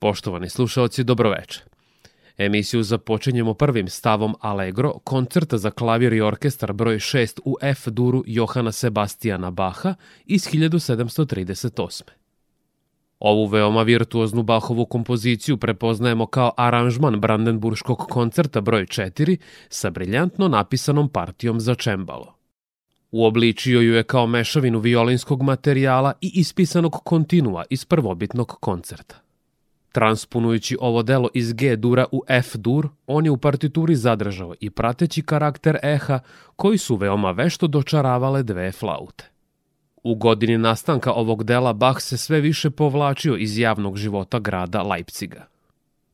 Poštovani slušalci, dobroveče. Emisiju započinjemo prvim stavom Allegro, koncerta za klavir i orkestar broj 6 u F duru Johana Sebastijana Baha iz 1738. Ovu veoma virtuoznu Bahovu kompoziciju prepoznajemo kao aranžman Brandenburškog koncerta broj 4 sa briljantno napisanom partijom za čembalo. Uobličio ju je kao mešavinu violinskog materijala i ispisanog kontinua iz prvobitnog koncerta. Transponujući ovo delo iz G dura u F dur, on je u partituri zadržao i prateći karakter eha koji su veoma vešto dočaravale dve flaute. U godini nastanka ovog dela Bach se sve više povlačio iz javnog života grada Leipciga.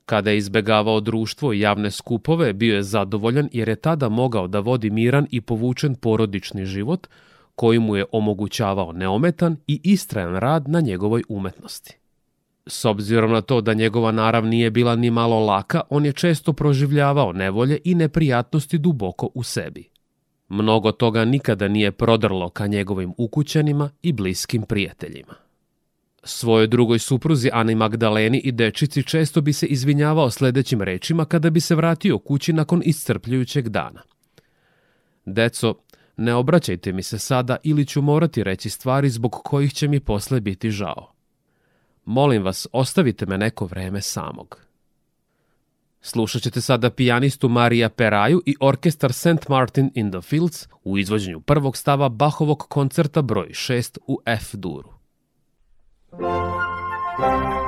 Kada je izbegavao društvo i javne skupove, bio je zadovoljan jer je tada mogao da vodi miran i povučen porodični život, koji mu je omogućavao neometan i istrajan rad na njegovoj umetnosti. S obzirom na to da njegova narav nije bila ni malo laka, on je često proživljavao nevolje i neprijatnosti duboko u sebi. Mnogo toga nikada nije prodrlo ka njegovim ukućanima i bliskim prijateljima. Svojoj drugoj supruzi Ani Magdaleni i dečici često bi se izvinjavao sledećim rečima kada bi se vratio kući nakon iscrpljujućeg dana. Deco, ne obraćajte mi se sada ili ću morati reći stvari zbog kojih će mi posle biti žao. Molim vas, ostavite me neko vreme samog. Slušat ćete sada pijanistu Marija Peraju i orkestar St. Martin in the Fields u izvođenju prvog stava Bahovog koncerta broj 6 u F-duru. Thank you.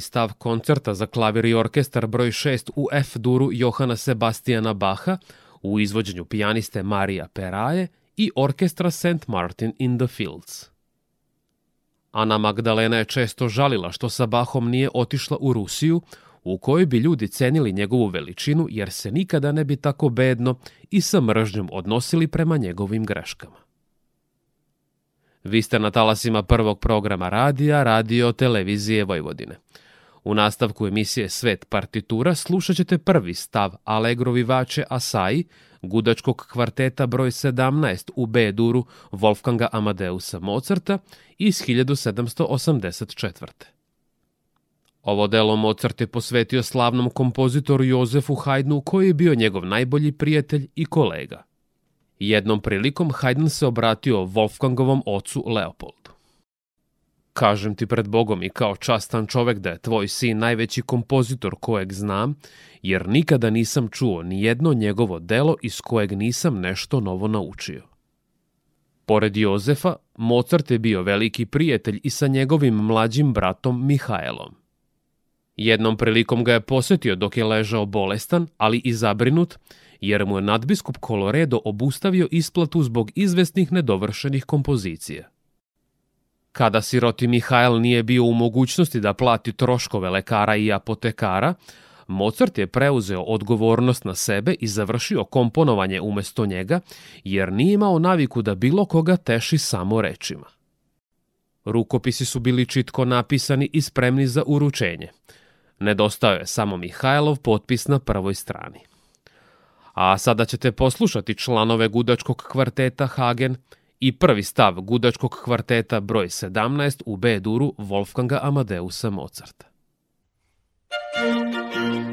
stav koncerta za klavir i orkestar broj 6 u F-duru Johana Sebastijana Baha u izvođenju pijaniste Marija Peraje i orkestra St. Martin in the Fields. Ana Magdalena je često žalila što sa Bahom nije otišla u Rusiju, u kojoj bi ljudi cenili njegovu veličinu jer se nikada ne bi tako bedno i sa mržnjom odnosili prema njegovim greškama. Vi ste na talasima prvog programa radija, radio, televizije Vojvodine. U nastavku emisije Svet partitura slušat ćete prvi stav Allegro Vivace Asai, gudačkog kvarteta broj 17 u B-duru Wolfganga Amadeusa Mozarta iz 1784. Ovo delo Mozart je posvetio slavnom kompozitoru Jozefu Haydnu koji je bio njegov najbolji prijatelj i kolega. Jednom prilikom Haydn se obratio Wolfgangovom ocu Leopoldu. Kažem ti pred Bogom i kao častan čovek da je tvoj sin najveći kompozitor kojeg znam, jer nikada nisam čuo ni jedno njegovo delo iz kojeg nisam nešto novo naučio. Pored Jozefa, Mozart je bio veliki prijatelj i sa njegovim mlađim bratom Mihajlom. Jednom prilikom ga je posetio dok je ležao bolestan, ali i zabrinut, jer mu je nadbiskup Koloredo obustavio isplatu zbog izvesnih nedovršenih kompozicija. Kada siroti Mihajl nije bio u mogućnosti da plati troškove lekara i apotekara, Mozart je preuzeo odgovornost na sebe i završio komponovanje umesto njega, jer nije imao naviku da bilo koga teši samo rečima. Rukopisi su bili čitko napisani i spremni za uručenje. Nedostao je samo Mihajlov potpis na prvoj strani. A sada ćete poslušati članove gudačkog kvarteta Hagen – i prvi stav gudačkog kvarteta broj 17 u B-duru Wolfganga Amadeusa Mozarta. Thank you.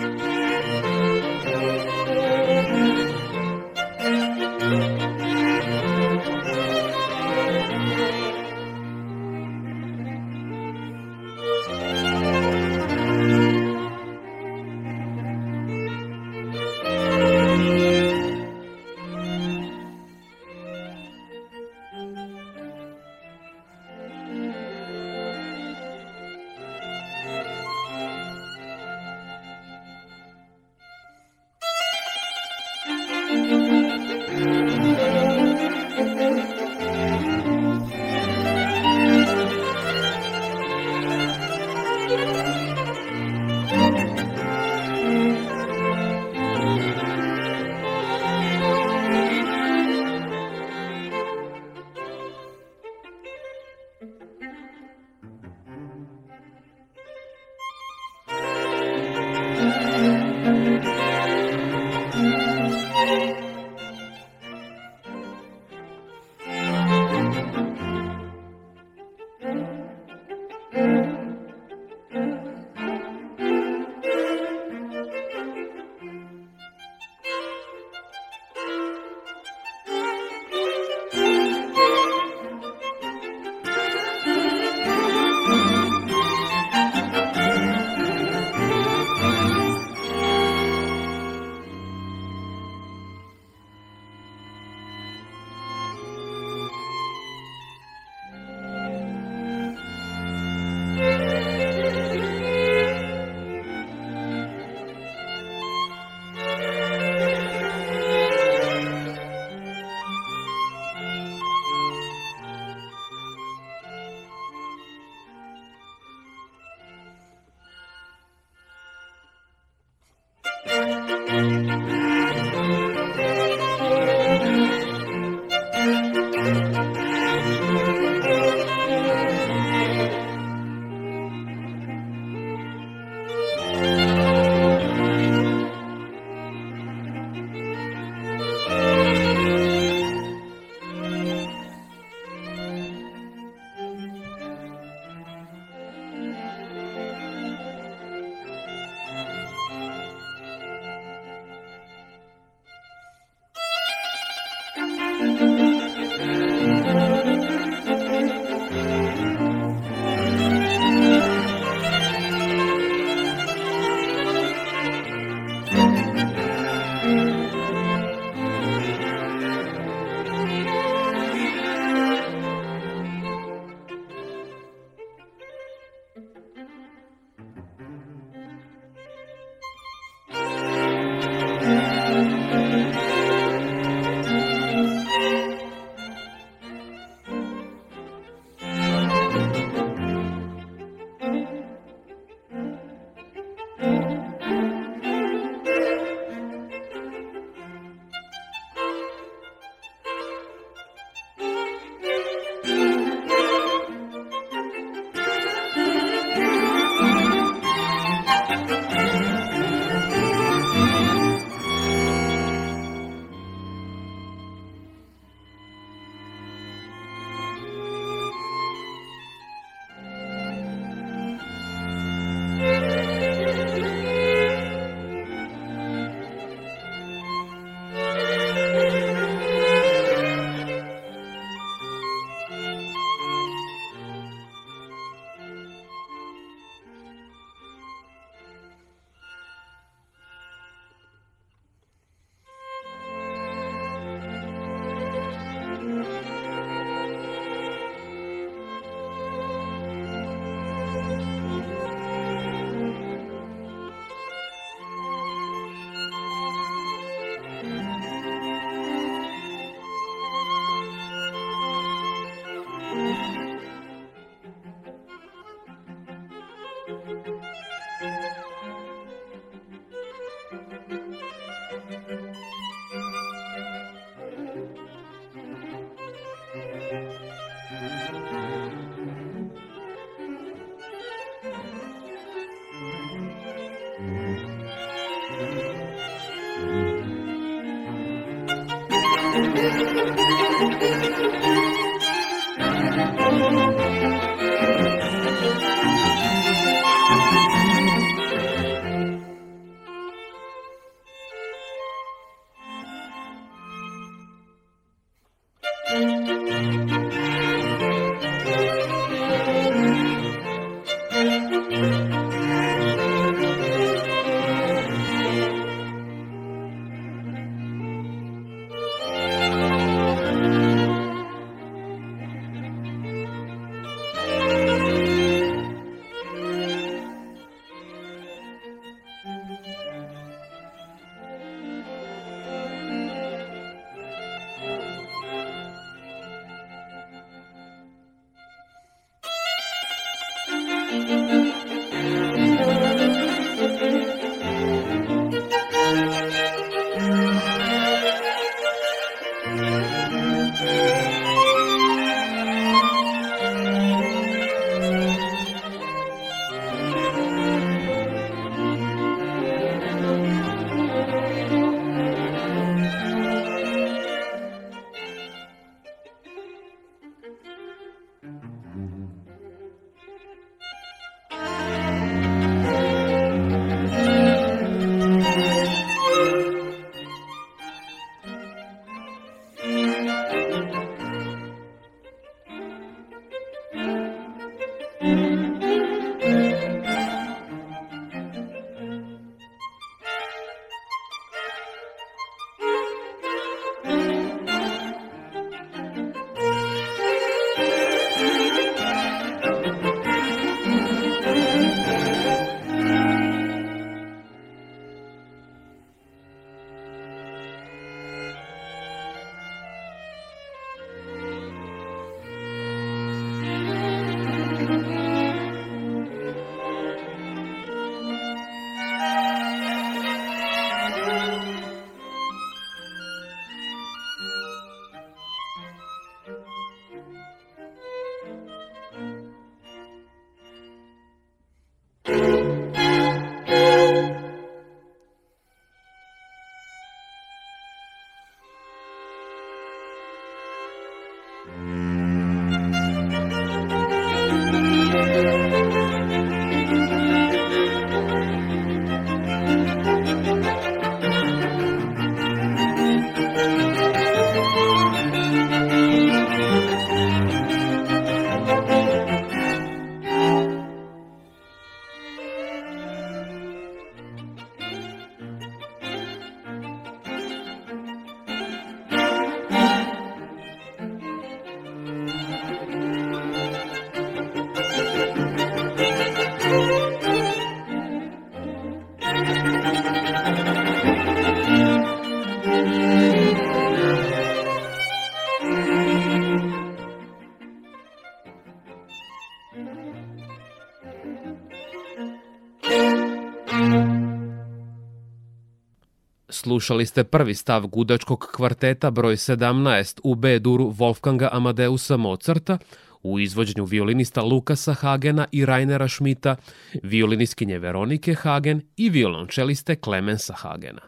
Slušali ste prvi stav gudačkog kvarteta broj 17 u B-duru Wolfganga Amadeusa Mozarta u izvođenju violinista Lukasa Hagena i Rainera Schmidta, violiniskinje Veronike Hagen i violončeliste Clemensa Hagena.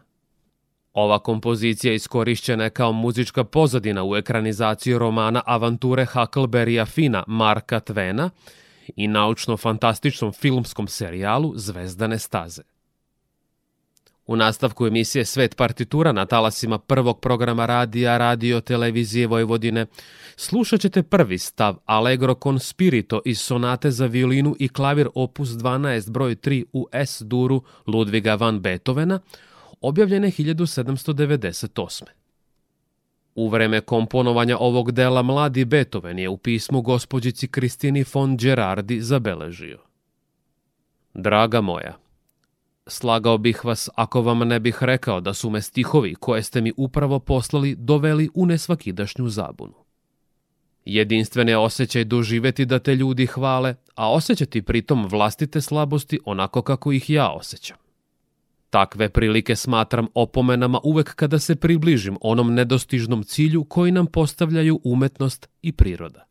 Ova kompozicija iskorišćena je kao muzička pozadina u ekranizaciji romana Avanture Huckleberrya Fina Marka Twena i naučno-fantastičnom filmskom serijalu Zvezdane staze. U nastavku emisije Svet partitura na talasima prvog programa radija Radio Televizije Vojvodine slušat ćete prvi stav Allegro con spirito iz sonate za violinu i klavir opus 12 broj 3 u S-duru Ludviga van Beethovena, objavljene 1798. U vreme komponovanja ovog dela mladi Beethoven je u pismu gospođici Kristini von Gerardi zabeležio. Draga moja, Slagao bih vas ako vam ne bih rekao da su me stihovi koje ste mi upravo poslali doveli u nesvakidašnju zabunu. Jedinstven je osjećaj doživeti da te ljudi hvale, a osjećati pritom vlastite slabosti onako kako ih ja osjećam. Takve prilike smatram opomenama uvek kada se približim onom nedostižnom cilju koji nam postavljaju umetnost i priroda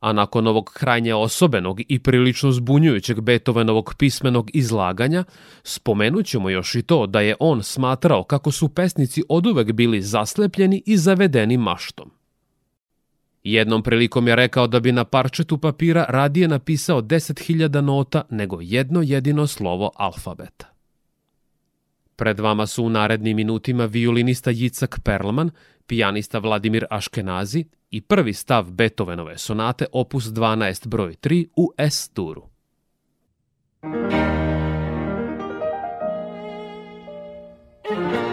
a nakon ovog krajnje osobenog i prilično zbunjujućeg Beethovenovog pismenog izlaganja, spomenut još i to da je on smatrao kako su pesnici oduvek bili zaslepljeni i zavedeni maštom. Jednom prilikom je rekao da bi na parčetu papira radije napisao 10.000 nota nego jedno jedino slovo alfabeta. Pred vama su u narednim minutima violinista Jicak Perlman, pijanista Vladimir Aškenazi, i prvi stav Beethovenove sonate opus 12 broj 3 u S-turu. thank you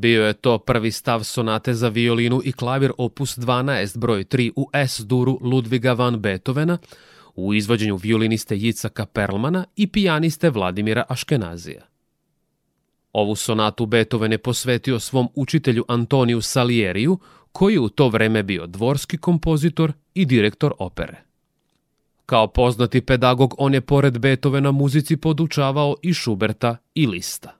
Bio je to prvi stav sonate za violinu i klavir opus 12 broj 3 u S-duru Ludviga van Beethovena u izvođenju violiniste Jicaka Perlmana i pijaniste Vladimira Aškenazija. Ovu sonatu Beethoven je posvetio svom učitelju Antoniju Salieriju, koji je u to vreme bio dvorski kompozitor i direktor opere. Kao poznati pedagog, on je pored Beethovena muzici podučavao i Schuberta i Lista.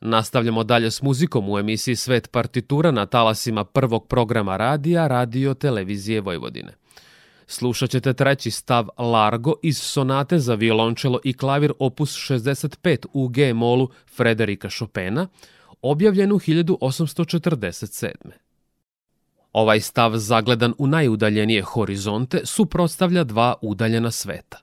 Nastavljamo dalje s muzikom u emisiji Svet partitura na talasima prvog programa radija Radio Televizije Vojvodine. Slušat ćete treći stav Largo iz sonate za violončelo i klavir opus 65 u G-molu Frederika Chopina, objavljenu 1847. Ovaj stav zagledan u najudaljenije horizonte suprotstavlja dva udaljena sveta.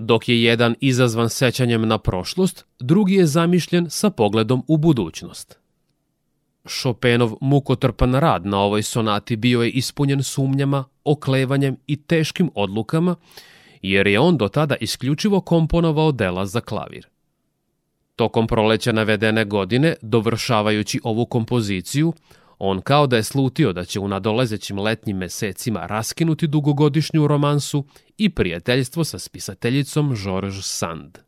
Dok je jedan izazvan sećanjem na prošlost, drugi je zamišljen sa pogledom u budućnost. Šopenov mukotrpan rad na ovoj sonati bio je ispunjen sumnjama, oklevanjem i teškim odlukama, jer je on do tada isključivo komponovao dela za klavir. Tokom proleća navedene godine, dovršavajući ovu kompoziciju, On kao da je slutio da će u nadolezećim letnjim mesecima raskinuti dugogodišnju romansu i prijateljstvo sa spisateljicom Georges Sand.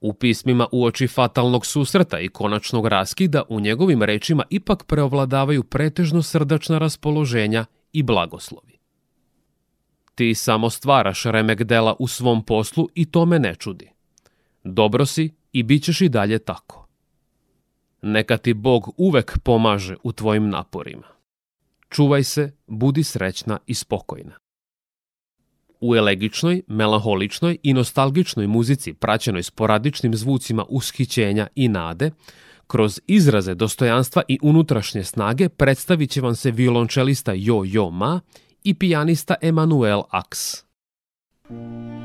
U pismima uoči fatalnog susreta i konačnog raskida u njegovim rečima ipak preovladavaju pretežno srdačna raspoloženja i blagoslovi. Ti samo stvaraš remek dela u svom poslu i to me ne čudi. Dobro si i bit ćeš i dalje tako. Neka ti Bog uvek pomaže u tvojim naporima. Čuvaj se, budi srećna i spokojna. U elegičnoj, melaholičnoj i nostalgičnoj muzici praćenoj sporadičnim zvucima ushićenja i nade, kroz izraze dostojanstva i unutrašnje snage predstavit će vam se violončelista Jo Jo Ma i pijanista Emanuel Aks. Thank you.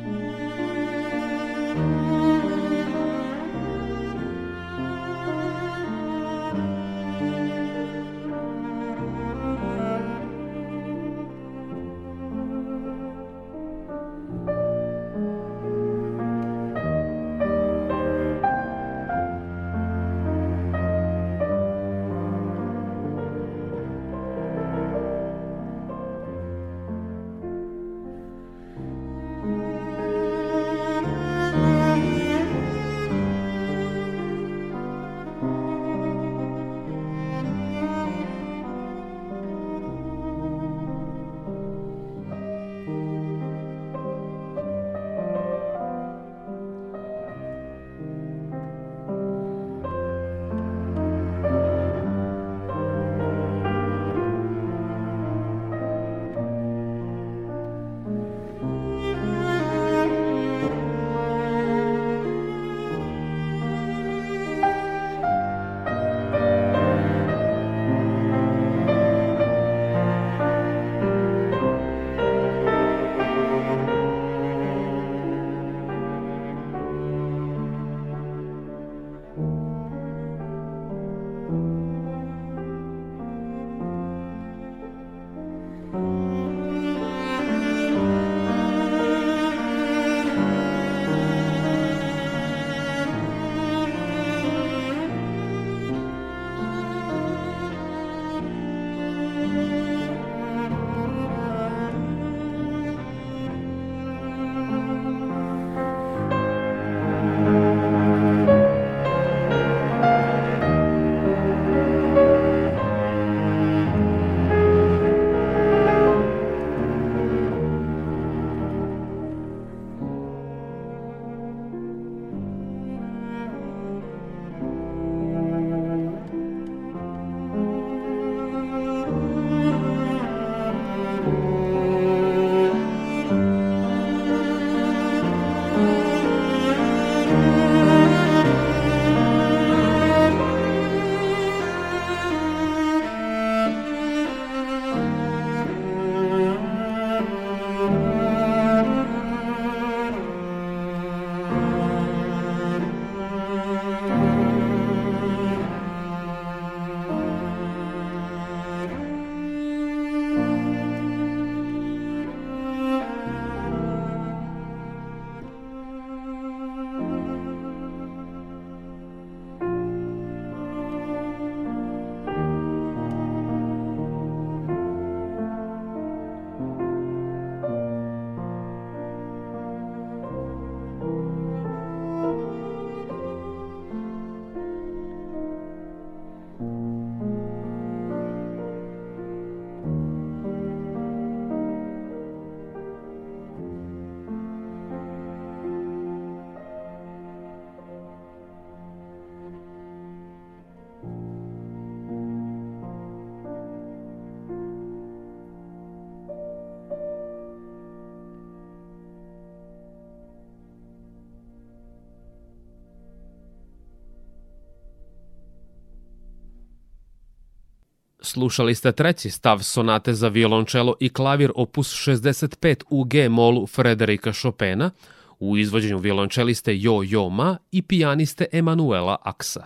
Slušali ste treći stav sonate za violončelo i klavir opus 65 u G molu Frederika Chopina u izvođenju violončeliste Jo Jo Ma i pijaniste Emanuela Aksa.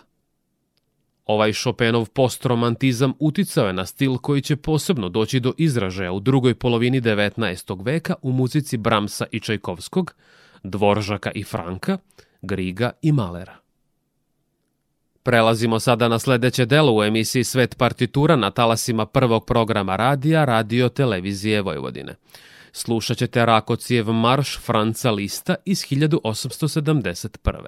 Ovaj Chopinov postromantizam uticao je na stil koji će posebno doći do izražaja u drugoj polovini 19. veka u muzici Bramsa i Čajkovskog, Dvoržaka i Franka, Griga i Malera. Prelazimo sada na sledeće delo u emisiji Svet partitura na talasima prvog programa radija Radio Televizije Vojvodine. Slušat ćete Rakocijev marš Franca Lista iz 1871.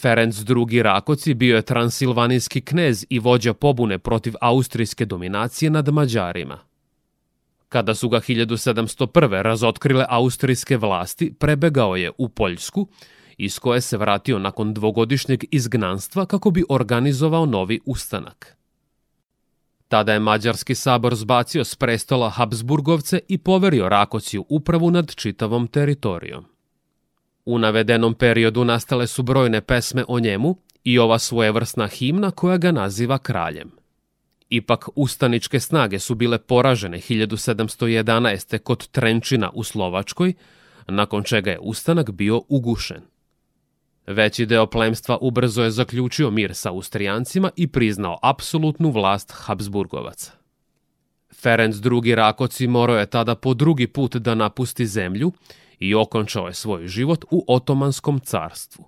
Ferenc II. Rakoci bio je transilvanijski knez i vođa pobune protiv austrijske dominacije nad Mađarima. Kada su ga 1701. razotkrile austrijske vlasti, prebegao je u Poljsku, iz koje se vratio nakon dvogodišnjeg izgnanstva kako bi organizovao novi ustanak. Tada je Mađarski sabor zbacio s prestola Habsburgovce i poverio Rakociju upravu nad čitavom teritorijom. U navedenom periodu nastale su brojne pesme o njemu i ova svojevrsna himna koja ga naziva kraljem. Ipak ustaničke snage su bile poražene 1711. kod Trenčina u Slovačkoj, nakon čega je ustanak bio ugušen. Veći deo plemstva ubrzo je zaključio mir sa Austrijancima i priznao apsolutnu vlast Habsburgovaca. Ferenc II. Rakoci morao je tada po drugi put da napusti zemlju i okončao je svoj život u Otomanskom carstvu.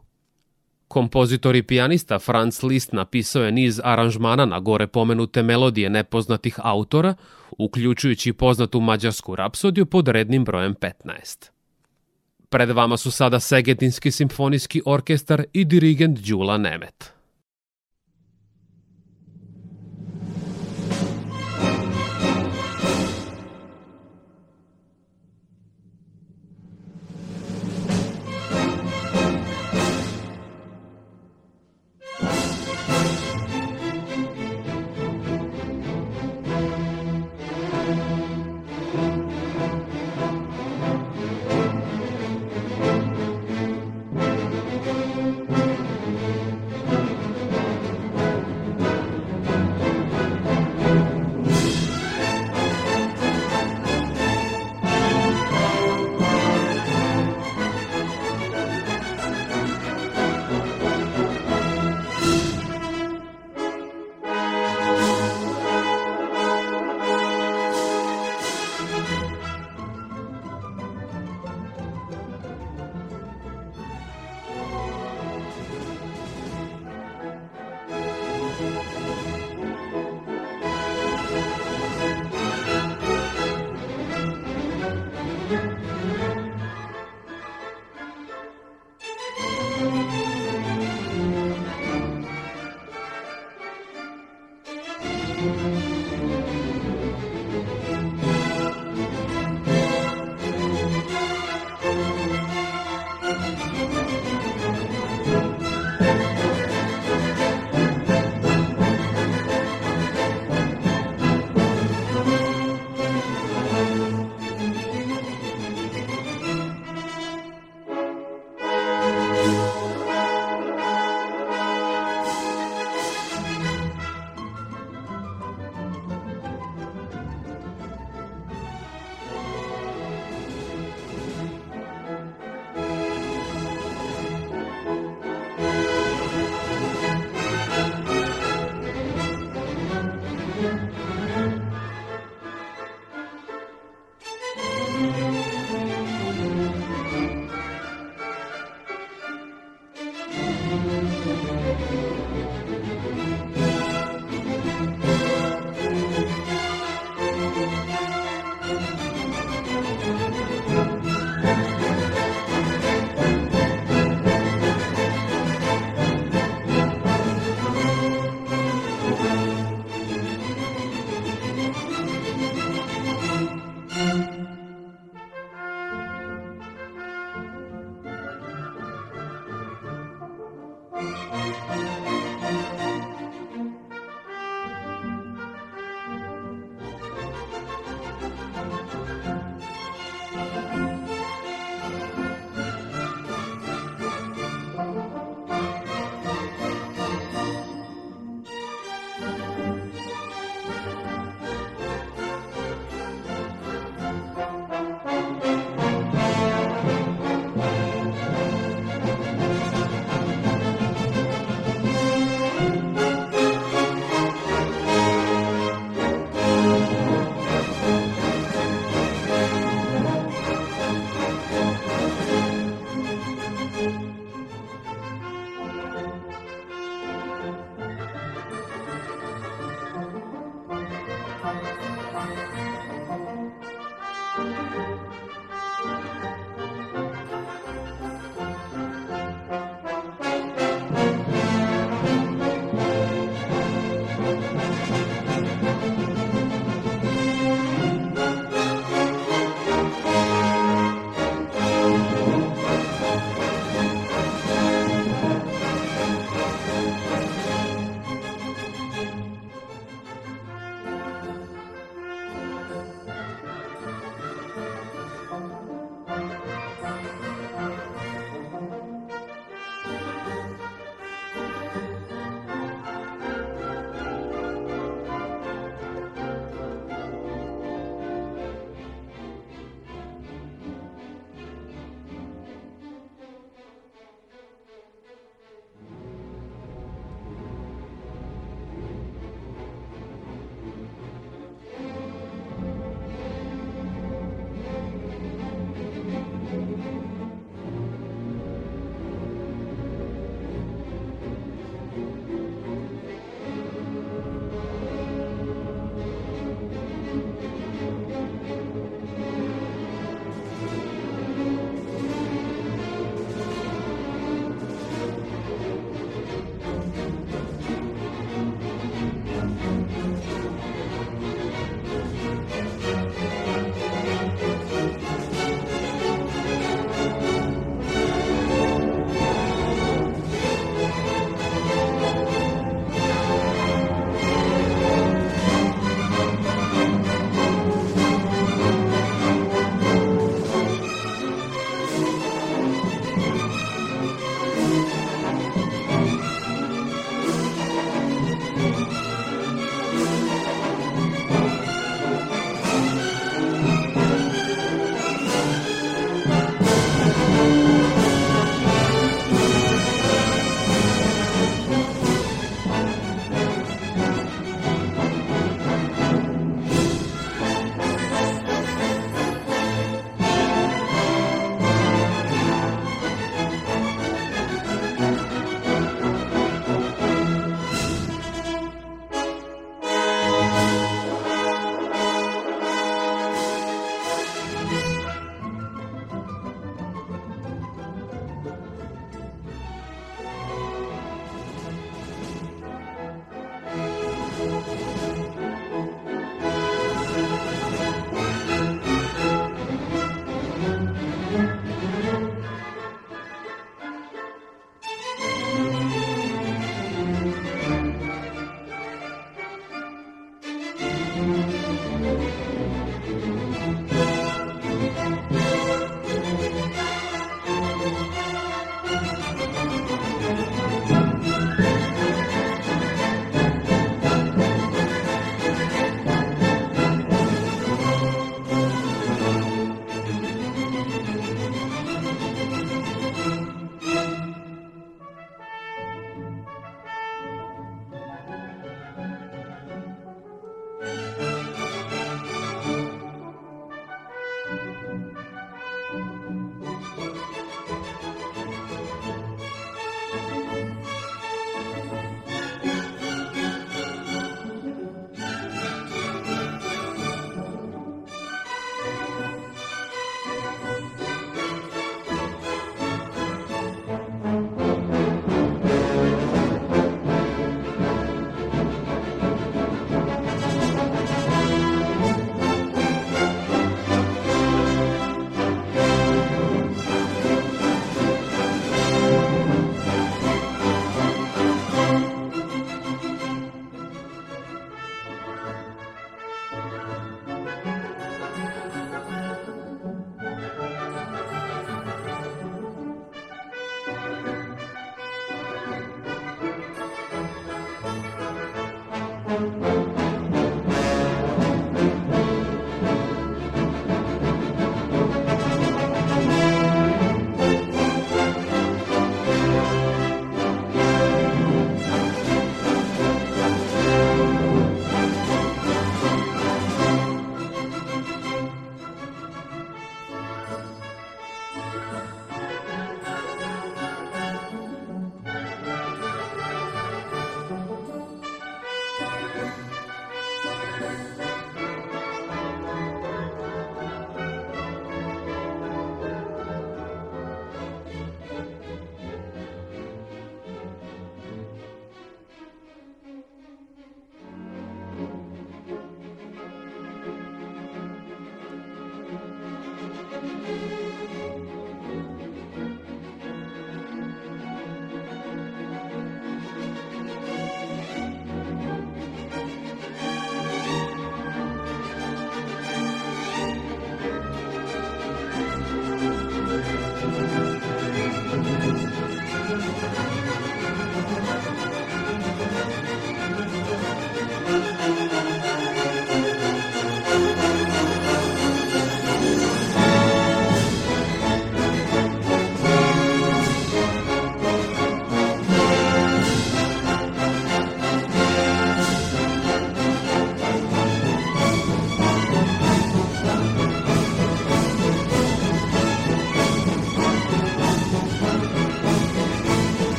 Kompozitor i pijanista Franz Liszt napisao je niz aranžmana na gore pomenute melodije nepoznatih autora, uključujući poznatu mađarsku rapsodiju pod rednim brojem 15. Pred vama su sada Segedinski simfonijski orkestar i dirigent Đula Nemet.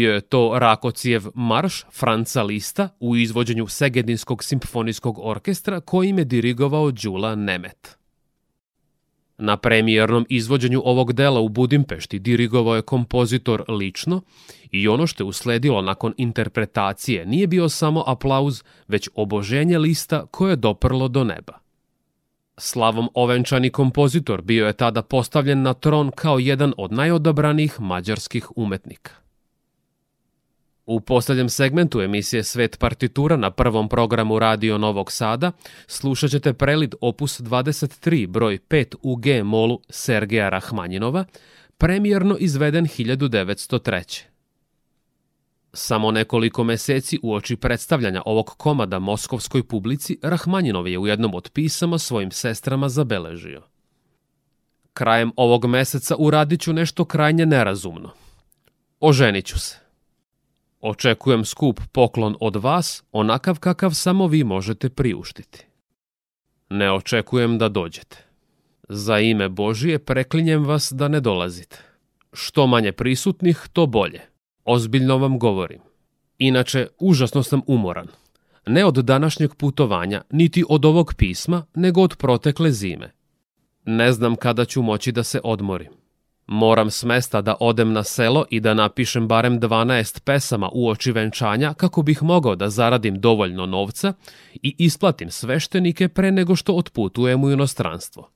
Bio je to Rakocijev marš Franca Lista u izvođenju Segedinskog simfonijskog orkestra kojim je dirigovao Đula Nemet. Na premijernom izvođenju ovog dela u Budimpešti dirigovao je kompozitor lično i ono što je usledilo nakon interpretacije nije bio samo aplauz, već oboženje lista koje je doprlo do neba. Slavom ovenčani kompozitor bio je tada postavljen na tron kao jedan od najodabranih mađarskih umetnika. U poslednjem segmentu emisije Svet partitura na prvom programu Radio Novog Sada slušat ćete prelid opus 23 broj 5 u G molu Sergeja Rahmanjinova, premijerno izveden 1903. Samo nekoliko meseci uoči predstavljanja ovog komada moskovskoj publici, Rahmanjinov je u jednom od pisama svojim sestrama zabeležio. Krajem ovog meseca uradiću nešto krajnje nerazumno. Oženiću se. Očekujem skup poklon od vas, onakav kakav samo vi možete priuštiti. Ne očekujem da dođete. Za ime Božije preklinjem vas da ne dolazite. Što manje prisutnih, to bolje. Ozbiljno vam govorim. Inače, užasno sam umoran. Ne od današnjeg putovanja, niti od ovog pisma, nego od protekle zime. Ne znam kada ću moći da se odmorim. Moram s mesta da odem na selo i da napišem barem 12 pesama u oči venčanja kako bih mogao da zaradim dovoljno novca i isplatim sveštenike pre nego što otputujem u inostranstvo.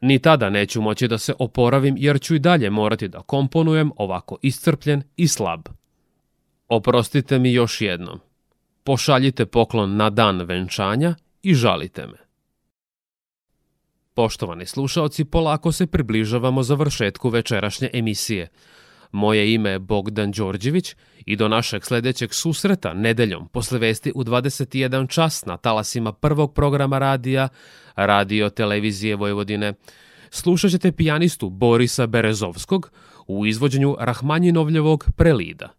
Ni tada neću moći da se oporavim jer ću i dalje morati da komponujem ovako iscrpljen i slab. Oprostite mi još jednom. Pošaljite poklon na dan venčanja i žalite me. Poštovani slušaoci, polako se približavamo završetku večerašnje emisije. Moje ime je Bogdan Đorđević i do našeg sledećeg susreta nedeljom posle vesti u 21 čas na talasima prvog programa radija Radio Televizije Vojvodine. Slušat ćete pijanistu Borisa Berezovskog u izvođenju Rahmanjinovljevog prelida.